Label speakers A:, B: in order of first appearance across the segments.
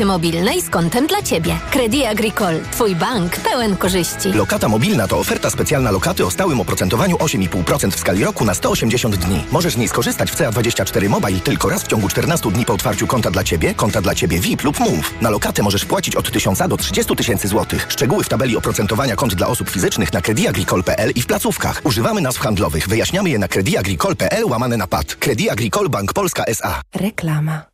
A: lokacie mobilnej z kontem dla Ciebie. Credit Agricole. Twój bank pełen korzyści.
B: Lokata mobilna to oferta specjalna lokaty o stałym oprocentowaniu 8,5% w skali roku na 180 dni. Możesz z niej skorzystać w CA24 Mobile tylko raz w ciągu 14 dni po otwarciu konta dla Ciebie, konta dla Ciebie VIP lub Move. Na lokatę możesz płacić od 1000 do 30 tysięcy złotych. Szczegóły w tabeli oprocentowania kont dla osób fizycznych na crediagricole.pl i w placówkach. Używamy nazw handlowych. Wyjaśniamy je na crediagricole.pl łamane na PAD. Credit Agricole Bank Polska S.A.
C: Reklama.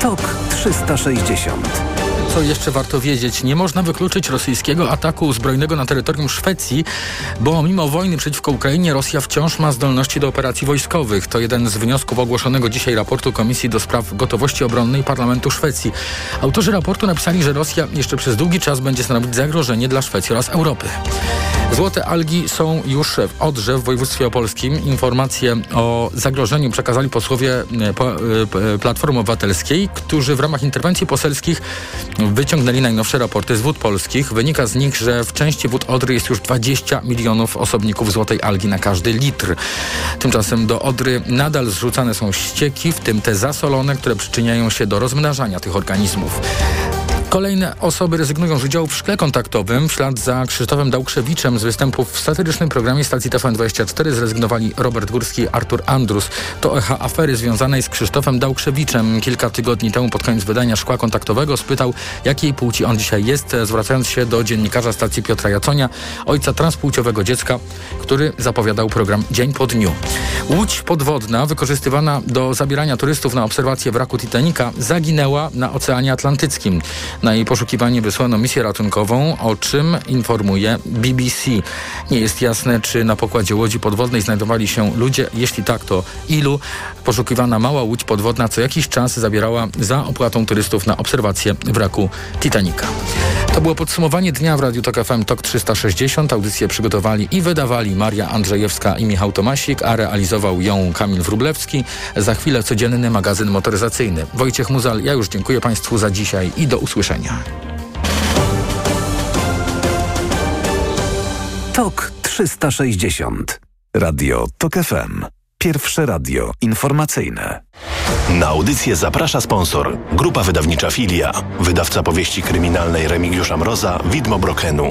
D: TOK 360
E: co jeszcze warto wiedzieć? Nie można wykluczyć rosyjskiego ataku zbrojnego na terytorium Szwecji, bo mimo wojny przeciwko Ukrainie Rosja wciąż ma zdolności do operacji wojskowych. To jeden z wniosków ogłoszonego dzisiaj raportu Komisji do Spraw Gotowości Obronnej Parlamentu Szwecji. Autorzy raportu napisali, że Rosja jeszcze przez długi czas będzie stanowić zagrożenie dla Szwecji oraz Europy. Złote algi są już w Odrze w województwie opolskim. Informacje o zagrożeniu przekazali posłowie e, e, Platformy Obywatelskiej, którzy w ramach interwencji poselskich wyciągnęli najnowsze raporty z wód polskich. Wynika z nich, że w części wód Odry jest już 20 milionów osobników złotej algi na każdy litr. Tymczasem do Odry nadal zrzucane są ścieki, w tym te zasolone, które przyczyniają się do rozmnażania tych organizmów. Kolejne osoby rezygnują z udziału w szkle kontaktowym. W ślad za Krzysztofem Dałkrzewiczem z występów w satyrycznym programie stacji TVN24 zrezygnowali Robert Górski i Artur Andrus. To echa afery związanej z Krzysztofem Dałkrzewiczem. Kilka tygodni temu pod koniec wydania szkła kontaktowego spytał, jakiej płci on dzisiaj jest, zwracając się do dziennikarza stacji Piotra Jaconia, ojca transpłciowego dziecka, który zapowiadał program dzień po dniu. Łódź podwodna, wykorzystywana do zabierania turystów na obserwację wraku Titanica, zaginęła na Oceanie Atlantyckim. Na jej poszukiwanie wysłano misję ratunkową, o czym informuje BBC. Nie jest jasne, czy na pokładzie łodzi podwodnej znajdowali się ludzie. Jeśli tak, to ilu? Poszukiwana mała łódź podwodna co jakiś czas zabierała za opłatą turystów na obserwację wraku Titanica. To było podsumowanie dnia w Radiu Tok FM TOK 360. Audycję przygotowali i wydawali Maria Andrzejewska i Michał Tomasik, a realizował ją Kamil Wrublewski. Za chwilę codzienny magazyn motoryzacyjny. Wojciech Muzal, ja już dziękuję Państwu za dzisiaj i do usłyszenia.
D: TOK 360. Radio TOK FM. Pierwsze radio informacyjne.
F: Na audycję zaprasza sponsor. Grupa wydawnicza Filia. Wydawca powieści kryminalnej Remigiusza Mroza, Widmo Brokenu.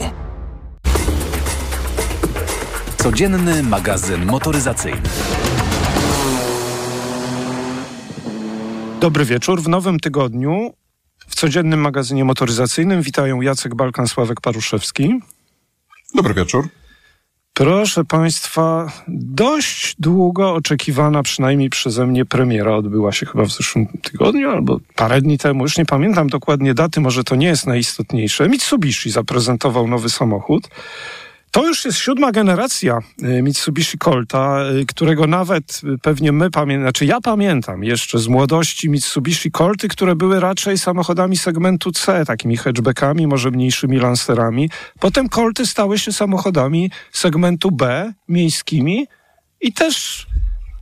D: Codzienny magazyn motoryzacyjny.
G: Dobry wieczór. W nowym tygodniu w codziennym magazynie motoryzacyjnym witają Jacek Balkan, Sławek Paruszewski.
H: Dobry wieczór.
G: Proszę Państwa, dość długo oczekiwana przynajmniej przeze mnie premiera odbyła się chyba w zeszłym tygodniu albo parę dni temu. Już nie pamiętam dokładnie daty, może to nie jest najistotniejsze. Mitsubishi zaprezentował nowy samochód. To już jest siódma generacja y, Mitsubishi Colta, y, którego nawet y, pewnie my pamiętamy, znaczy ja pamiętam jeszcze z młodości Mitsubishi Colty, które były raczej samochodami segmentu C, takimi hatchbackami, może mniejszymi lancerami. Potem Colty stały się samochodami segmentu B, miejskimi i też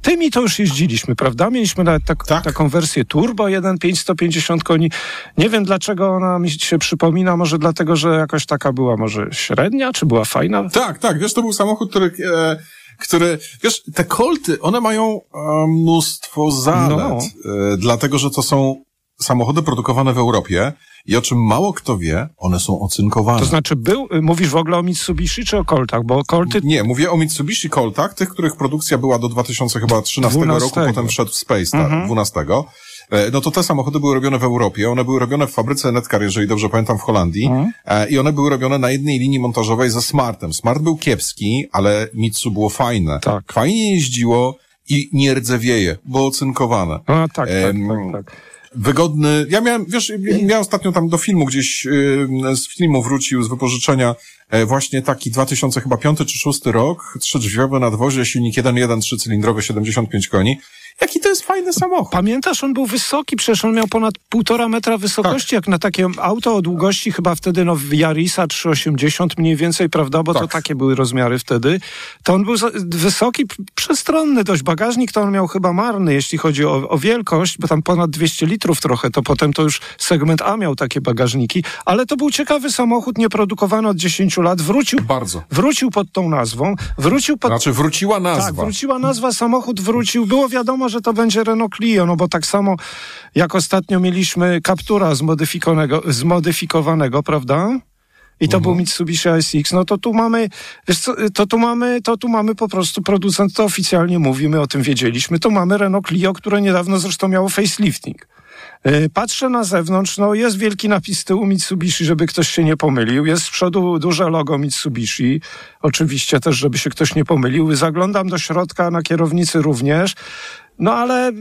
G: Tymi to już jeździliśmy, prawda? Mieliśmy nawet tak, tak. taką wersję turbo 1.5 150 koni. Nie wiem dlaczego ona mi się przypomina, może dlatego, że jakoś taka była może średnia, czy była fajna?
H: Tak, tak, wiesz, to był samochód, który... E który, wiesz, te kolty, one mają e, mnóstwo zalet, no. e, dlatego, że to są samochody produkowane w Europie i o czym mało kto wie, one są ocynkowane.
G: To znaczy, był, mówisz w ogóle o Mitsubishi czy o Coltach? Bo Colty...
H: Nie, mówię o Mitsubishi Coltach, tych, których produkcja była do 2013 roku, potem wszedł w Space, tak, mhm. 12. E, no to te samochody były robione w Europie, one były robione w fabryce Netcar, jeżeli dobrze pamiętam, w Holandii mhm. E, i one były robione na jednej linii montażowej ze Smartem. Smart był kiepski, ale Mitsu było fajne. Tak. Fajnie jeździło i nie rdzewieje, bo ocynkowane.
G: A, tak, tak, tak, tak
H: wygodny. Ja miałem, wiesz, miałem ostatnio tam do filmu gdzieś, yy, z filmu wrócił, z wypożyczenia, yy, właśnie taki 2000 chyba czy szósty rok, trzydrzwiowy nadwozie, silnik 1.1, trzycylindrowy, 75 koni. Jaki to jest fajny samochód.
G: Pamiętasz, on był wysoki, przecież on miał ponad półtora metra wysokości, tak. jak na takie auto o długości chyba wtedy no Jarisa 380 mniej więcej, prawda, bo tak. to takie były rozmiary wtedy. To on był wysoki, przestronny dość. Bagażnik to on miał chyba marny, jeśli chodzi o, o wielkość, bo tam ponad 200 litrów trochę, to potem to już segment A miał takie bagażniki, ale to był ciekawy samochód, nieprodukowany od 10 lat, wrócił,
H: Bardzo.
G: wrócił pod tą nazwą, wrócił pod...
H: Znaczy wróciła nazwa.
G: Tak, wróciła nazwa, samochód wrócił, było wiadomo, że to będzie Renault Clio, no bo tak samo jak ostatnio mieliśmy Captura zmodyfikowanego, zmodyfikowanego prawda? I to mhm. był Mitsubishi ASX, no to tu mamy, co, to tu mamy, to tu mamy po prostu producent, to oficjalnie mówi, my o tym wiedzieliśmy, to mamy Renault Clio, które niedawno zresztą miało facelifting. E, patrzę na zewnątrz, no jest wielki napis tyłu Mitsubishi, żeby ktoś się nie pomylił. Jest z przodu duże logo Mitsubishi, oczywiście też, żeby się ktoś nie pomylił. Zaglądam do środka, na kierownicy również. No ale...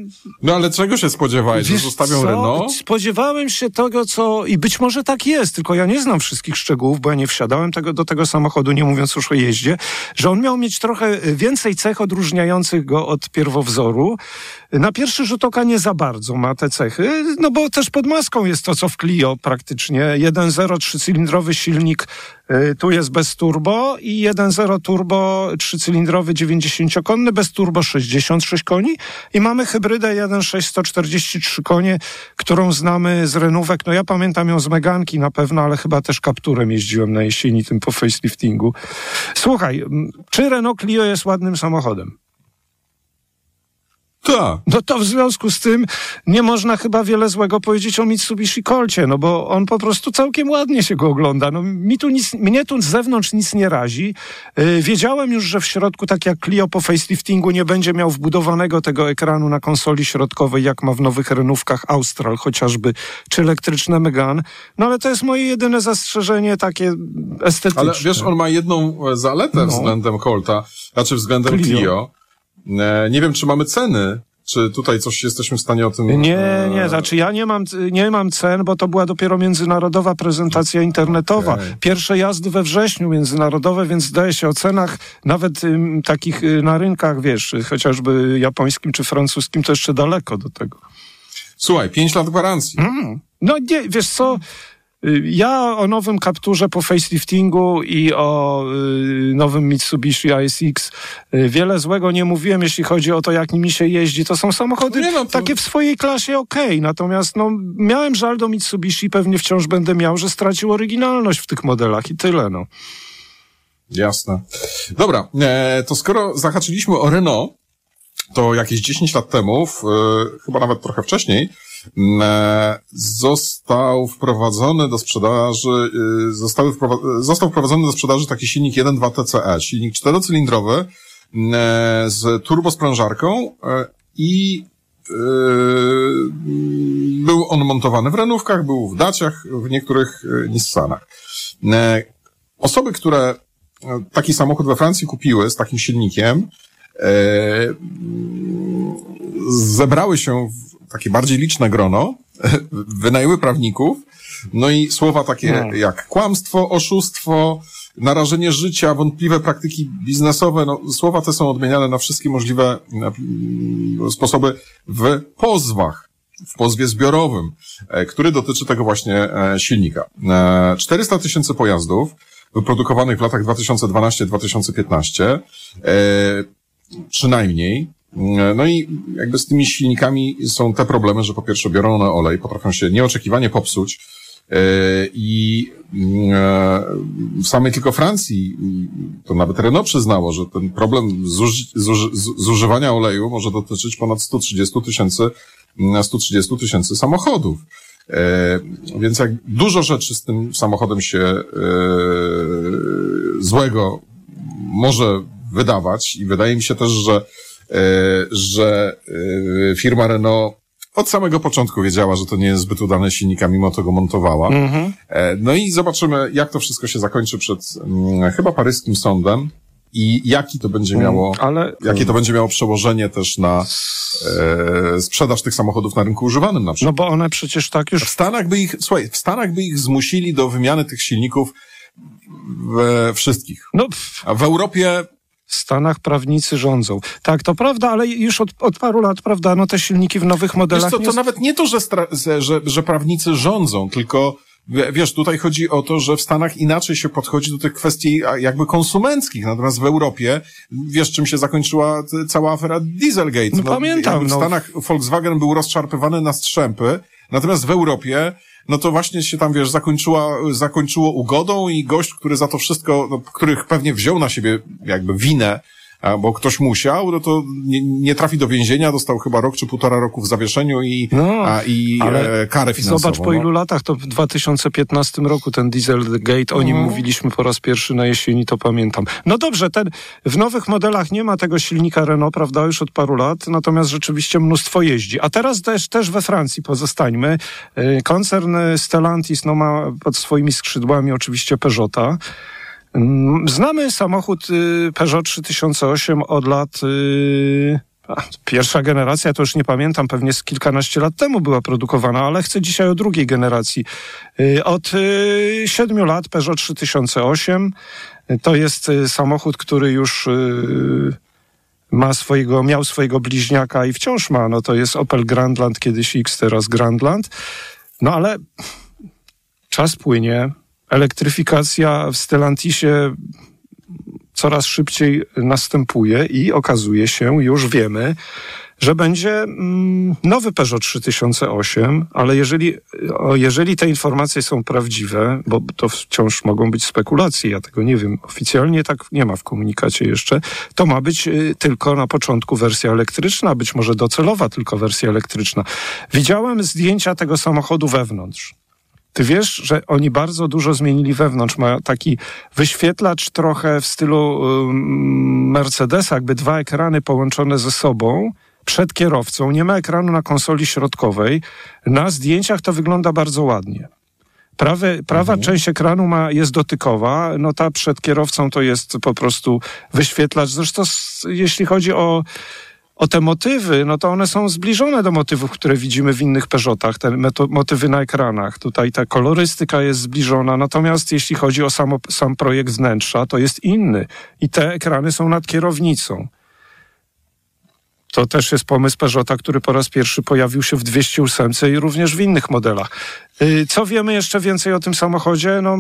H: No ale czego się spodziewałeś, że zostawią co? Renault?
G: Spodziewałem się tego, co... I być może tak jest, tylko ja nie znam wszystkich szczegółów, bo ja nie wsiadałem tego, do tego samochodu, nie mówiąc już o jeździe, że on miał mieć trochę więcej cech odróżniających go od pierwowzoru. Na pierwszy rzut oka nie za bardzo ma te cechy, no bo też pod maską jest to, co w Clio praktycznie. 1.0 trzycylindrowy silnik tu jest bez turbo i 1.0 turbo trzycylindrowy 90-konny, bez turbo 66 koni i mamy hybrydę 1.6 143 konie, którą znamy z renówek. No ja pamiętam ją z Meganki na pewno, ale chyba też kapturem jeździłem na jesieni tym po faceliftingu. Słuchaj, czy Renault Clio jest ładnym samochodem?
H: Tak.
G: No to w związku z tym nie można chyba wiele złego powiedzieć o Mitsubishi Colcie, no bo on po prostu całkiem ładnie się go ogląda. No, mi tu nic, mnie tu z zewnątrz nic nie razi. Yy, wiedziałem już, że w środku, tak jak Clio po faceliftingu, nie będzie miał wbudowanego tego ekranu na konsoli środkowej, jak ma w nowych renówkach Austral chociażby, czy elektryczne Megane. No ale to jest moje jedyne zastrzeżenie takie estetyczne.
H: Ale wiesz, on ma jedną e, zaletę no. względem Colta, znaczy względem Clio. Clio nie wiem, czy mamy ceny. Czy tutaj coś jesteśmy w stanie o tym...
G: Nie, e, nie, znaczy ja nie mam, nie mam cen, bo to była dopiero międzynarodowa prezentacja internetowa. Okay. Pierwsze jazdy we wrześniu międzynarodowe, więc zdaje się o cenach nawet takich y, na rynkach, wiesz, chociażby japońskim czy francuskim, to jeszcze daleko do tego.
H: Słuchaj, pięć lat gwarancji.
G: Mm. No nie, wiesz co, Y, ja o nowym kapturze po faceliftingu i o y, nowym Mitsubishi ASX y, wiele złego nie mówiłem, jeśli chodzi o to, jak nimi się jeździ. To są samochody no, takie w swojej klasie okej, okay. natomiast no, miałem żal do Mitsubishi, pewnie wciąż będę miał, że stracił oryginalność w tych modelach i tyle, no.
H: Jasne. Dobra, e, to skoro zahaczyliśmy o Renault, to jakieś 10 lat temu, e, chyba nawet trochę wcześniej, został wprowadzony do sprzedaży, y, zostały został wprowadzony do sprzedaży taki silnik 1.2 TCE, silnik czterocylindrowy e, z turbosprężarką e, i był on montowany w renówkach, był w daciach, w niektórych Nissanach. Osoby, które taki samochód we Francji kupiły z takim silnikiem, zebrały się takie bardziej liczne grono, wynajęły prawników, no i słowa takie no. jak kłamstwo, oszustwo, narażenie życia, wątpliwe praktyki biznesowe, no, słowa te są odmieniane na wszystkie możliwe mm, sposoby w pozwach, w pozwie zbiorowym, e, który dotyczy tego właśnie e, silnika. 400 e, tysięcy pojazdów wyprodukowanych w latach 2012-2015, przynajmniej, no i jakby z tymi silnikami są te problemy, że po pierwsze biorą one olej, potrafią się nieoczekiwanie popsuć, e, i e, w samej tylko Francji, to nawet Renault przyznało, że ten problem zużywania oleju może dotyczyć ponad 130 tysięcy, 130 tysięcy samochodów. E, więc jak dużo rzeczy z tym samochodem się złego może wydawać i wydaje mi się też, że że e, firma Renault od samego początku wiedziała, że to nie jest zbyt udane silnika, mimo to go montowała. Mhm. E, no i zobaczymy, jak to wszystko się zakończy przed mm, chyba paryskim sądem i jaki to będzie mhm. miało, Ale... jakie to będzie miało przełożenie też na e, sprzedaż tych samochodów na rynku używanym na przykład.
G: No bo one przecież tak już...
H: W Stanach by ich, słuchaj, w Stanach by ich zmusili do wymiany tych silników we wszystkich. No, A w Europie
G: w Stanach prawnicy rządzą. Tak, to prawda, ale już od, od paru lat, prawda, no te silniki w nowych modelach...
H: Co, to nawet nie to, że, że, że prawnicy rządzą, tylko Wiesz, tutaj chodzi o to, że w Stanach inaczej się podchodzi do tych kwestii jakby konsumenckich, natomiast w Europie, wiesz, czym się zakończyła cała afera Dieselgate.
G: No, no pamiętam.
H: W
G: no.
H: Stanach Volkswagen był rozczarpywany na strzępy, natomiast w Europie no to właśnie się tam, wiesz, zakończyła, zakończyło ugodą i gość, który za to wszystko, no, których pewnie wziął na siebie jakby winę bo ktoś musiał, no to nie, nie trafi do więzienia, dostał chyba rok czy półtora roku w zawieszeniu i, no, a, i e, karę finansową.
G: Zobacz po
H: no.
G: ilu latach, to w 2015 roku ten Dieselgate, o nim mhm. mówiliśmy po raz pierwszy na jesieni, to pamiętam. No dobrze, ten, w nowych modelach nie ma tego silnika Renault, prawda, już od paru lat, natomiast rzeczywiście mnóstwo jeździ. A teraz też, też we Francji pozostańmy. E, koncern Stellantis no, ma pod swoimi skrzydłami oczywiście Peugeota. Mm, znamy samochód y, Peugeot 3008 od lat. Y, pierwsza generacja, to już nie pamiętam, pewnie z kilkanaście lat temu była produkowana, ale chcę dzisiaj o drugiej generacji. Y, od siedmiu lat Peugeot 3008 to jest samochód, który już ma swojego, miał swojego bliźniaka i wciąż ma. No to jest Opel Grandland, kiedyś X, teraz Grandland. No ale czas płynie, elektryfikacja w Stellantisie coraz szybciej następuje i okazuje się, już wiemy, że będzie mm, nowy Peugeot 3008, ale jeżeli, jeżeli te informacje są prawdziwe, bo to wciąż mogą być spekulacje, ja tego nie wiem, oficjalnie tak nie ma w komunikacie jeszcze, to ma być y, tylko na początku wersja elektryczna, być może docelowa tylko wersja elektryczna. Widziałem zdjęcia tego samochodu wewnątrz. Ty wiesz, że oni bardzo dużo zmienili wewnątrz. Ma taki wyświetlacz trochę w stylu Mercedesa, jakby dwa ekrany połączone ze sobą przed kierowcą. Nie ma ekranu na konsoli środkowej. Na zdjęciach to wygląda bardzo ładnie. Prawy, prawa mhm. część ekranu ma, jest dotykowa, no ta przed kierowcą to jest po prostu wyświetlacz. Zresztą jeśli chodzi o o te motywy, no to one są zbliżone do motywów, które widzimy w innych Peugeotach, te motywy na ekranach. Tutaj ta kolorystyka jest zbliżona, natomiast jeśli chodzi o samo, sam projekt wnętrza, to jest inny. I te ekrany są nad kierownicą. To też jest pomysł Peugeota, który po raz pierwszy pojawił się w 208 i również w innych modelach. Y, co wiemy jeszcze więcej o tym samochodzie? No,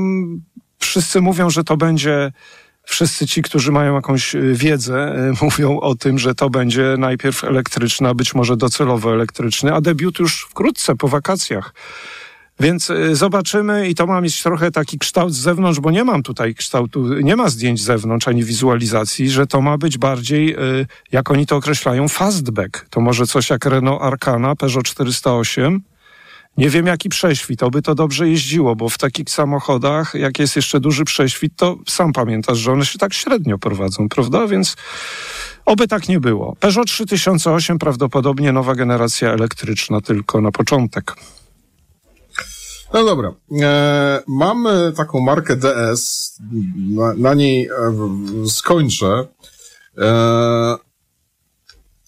G: wszyscy mówią, że to będzie wszyscy ci, którzy mają jakąś y, wiedzę, y, mówią o tym, że to będzie najpierw elektryczny, a być może docelowo elektryczny, a debiut już wkrótce, po wakacjach. Więc y, zobaczymy i to ma mieć trochę taki kształt z zewnątrz, bo nie mam tutaj kształtu, nie ma zdjęć z zewnątrz ani wizualizacji, że to ma być bardziej, jak oni to określają, fastback. To może coś jak Renault Arcana, Peugeot 408, nie wiem, jaki prześwit, oby to dobrze jeździło, bo w takich samochodach, jak jest jeszcze duży prześwit, to sam pamiętasz, że one się tak średnio prowadzą, prawda? Więc oby tak nie było. Peugeot 3008 prawdopodobnie nowa generacja elektryczna tylko na początek.
H: No dobra. E, mamy taką markę DS, na, na niej e, skończę. E,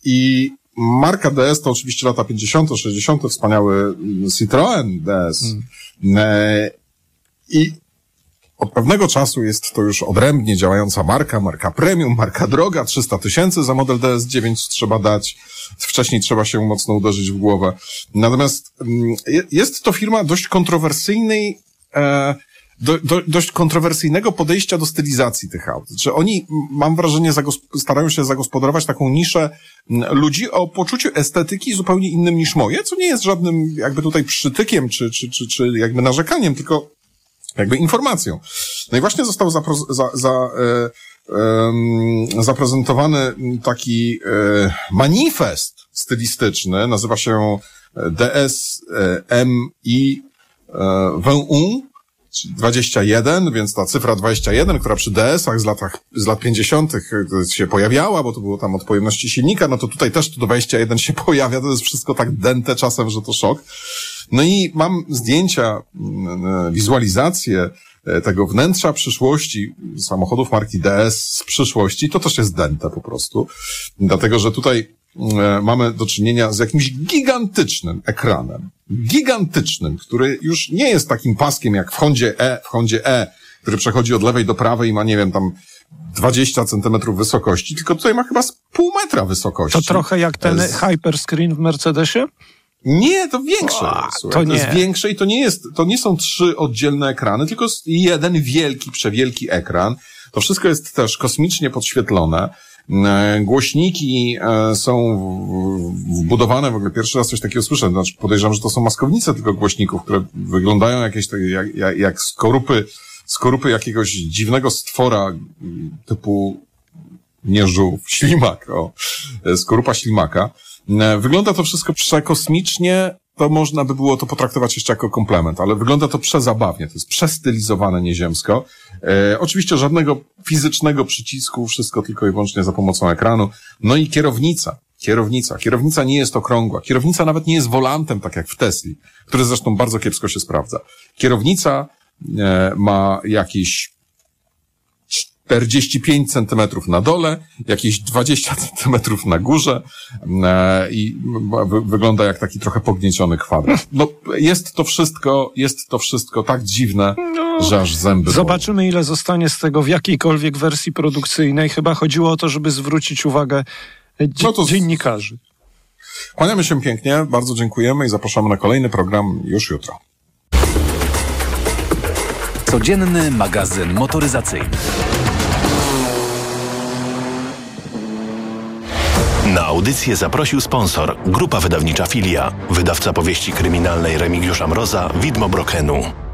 H: I Marka DS to oczywiście lata 50., 60., wspaniały Citroën DS. Mm. E, I od pewnego czasu jest to już odrębnie działająca marka, marka premium, marka droga, 300 tysięcy za model DS9 trzeba dać. Wcześniej trzeba się mocno uderzyć w głowę. Natomiast mm, jest to firma dość kontrowersyjnej, e, do, do, dość kontrowersyjnego podejścia do stylizacji tych aut. Czy oni, mam wrażenie, starają się zagospodarować taką niszę ludzi o poczuciu estetyki zupełnie innym niż moje, co nie jest żadnym jakby tutaj przytykiem czy, czy, czy, czy jakby narzekaniem, tylko jakby informacją. No i właśnie został zapro, za, za, e, e, zaprezentowany taki e, manifest stylistyczny, nazywa się DSMI e, VU, 21, więc ta cyfra 21, która przy DS-ach z, latach, z lat 50. się pojawiała, bo to było tam od pojemności silnika, no to tutaj też to 21 się pojawia, to jest wszystko tak dęte czasem, że to szok. No i mam zdjęcia, mm, wizualizację e, tego wnętrza przyszłości samochodów marki DS z przyszłości, to też jest dęte po prostu. Dlatego, że tutaj E, mamy do czynienia z jakimś gigantycznym ekranem. Gigantycznym, który już nie jest takim paskiem jak w Hondzie E, w Hondzie E, który przechodzi od lewej do prawej i ma, nie wiem, tam 20 centymetrów wysokości, tylko tutaj ma chyba z pół metra wysokości.
G: To trochę jak ten z... hyperscreen w Mercedesie?
H: Nie, to większe. O, to, to nie. jest większe i to nie jest, to nie są trzy oddzielne ekrany, tylko jeden wielki, przewielki ekran. To wszystko jest też kosmicznie podświetlone. E, głośniki e, są wbudowane, w ogóle pierwszy raz coś takiego słyszę, znaczy podejrzewam, że to są maskownice tylko głośników, które wyglądają jakieś takie, jak, jak, jak skorupy, skorupy jakiegoś dziwnego stwora typu nie ślimak, o, skorupa ślimaka. Wygląda to wszystko przekosmicznie, to można by było to potraktować jeszcze jako komplement, ale wygląda to przezabawnie, to jest przestylizowane nieziemsko. E, oczywiście żadnego fizycznego przycisku, wszystko tylko i wyłącznie za pomocą ekranu. No i kierownica. Kierownica. Kierownica nie jest okrągła. Kierownica nawet nie jest wolantem, tak jak w Tesli, który zresztą bardzo kiepsko się sprawdza. Kierownica e, ma jakieś 45 centymetrów na dole, jakieś 20 centymetrów na górze e, i wygląda jak taki trochę pognieciony kwadrat. No, jest to wszystko, jest to wszystko tak dziwne, no, że aż zęby
G: Zobaczymy, ile zostanie z tego w jakiejkolwiek wersji produkcyjnej. Chyba chodziło o to, żeby zwrócić uwagę no to dziennikarzy.
H: Kłaniamy się pięknie, bardzo dziękujemy i zapraszamy na kolejny program już jutro.
D: Codzienny magazyn motoryzacyjny.
F: Na audycję zaprosił sponsor, grupa wydawnicza Filia, wydawca powieści kryminalnej Remigiusza Mroza, Widmo Brokenu.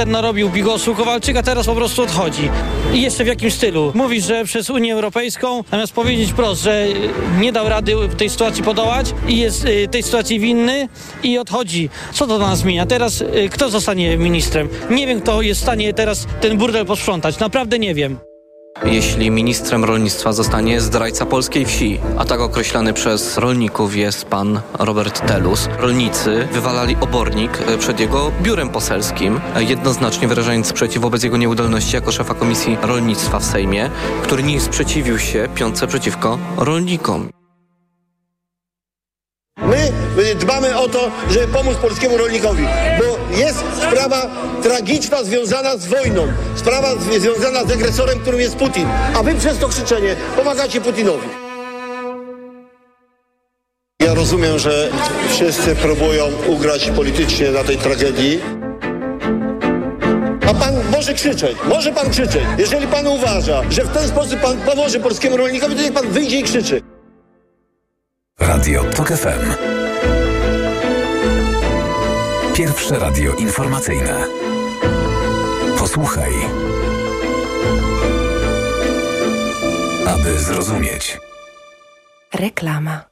C: Minister narobił bigosu, Kowalczyk, a teraz po prostu odchodzi. I jeszcze w jakim stylu? Mówi, że przez Unię Europejską, zamiast powiedzieć wprost, że nie dał rady w tej sytuacji podołać i jest y, tej sytuacji winny i odchodzi. Co to dla nas zmienia? Teraz y, kto zostanie ministrem? Nie wiem, kto jest w stanie teraz ten burdel posprzątać. Naprawdę nie wiem
I: jeśli ministrem rolnictwa zostanie zdrajca polskiej wsi, a tak określany przez rolników jest pan Robert Telus. Rolnicy wywalali obornik e, przed jego biurem poselskim, e, jednoznacznie wyrażając sprzeciw wobec jego nieudolności jako szefa Komisji Rolnictwa w Sejmie, który nie sprzeciwił się piące przeciwko rolnikom.
J: My dbamy o to, żeby pomóc polskiemu rolnikowi, bo jest sprawa tragiczna związana z wojną, sprawa związana z agresorem, którym jest Putin, a wy przez to krzyczenie pomagacie Putinowi. Ja rozumiem, że wszyscy próbują ugrać politycznie na tej tragedii. A pan może krzyczeć, może pan krzyczeć. Jeżeli pan uważa, że w ten sposób pan pomoże polskiemu rolnikowi, to niech pan wyjdzie i krzyczy.
D: Radio TOK FM. Pierwsze radio informacyjne. Posłuchaj. Aby zrozumieć.
K: Reklama.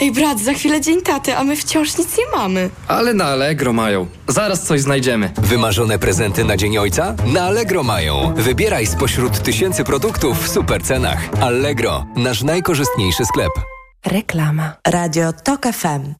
K: Ej brat, za chwilę dzień taty, a my wciąż nic nie mamy.
L: Ale na Allegro mają. Zaraz coś znajdziemy.
M: Wymarzone prezenty na Dzień Ojca? Na Allegro mają. Wybieraj spośród tysięcy produktów w super cenach. Allegro, nasz najkorzystniejszy sklep.
K: Reklama.
N: Radio TOK FM.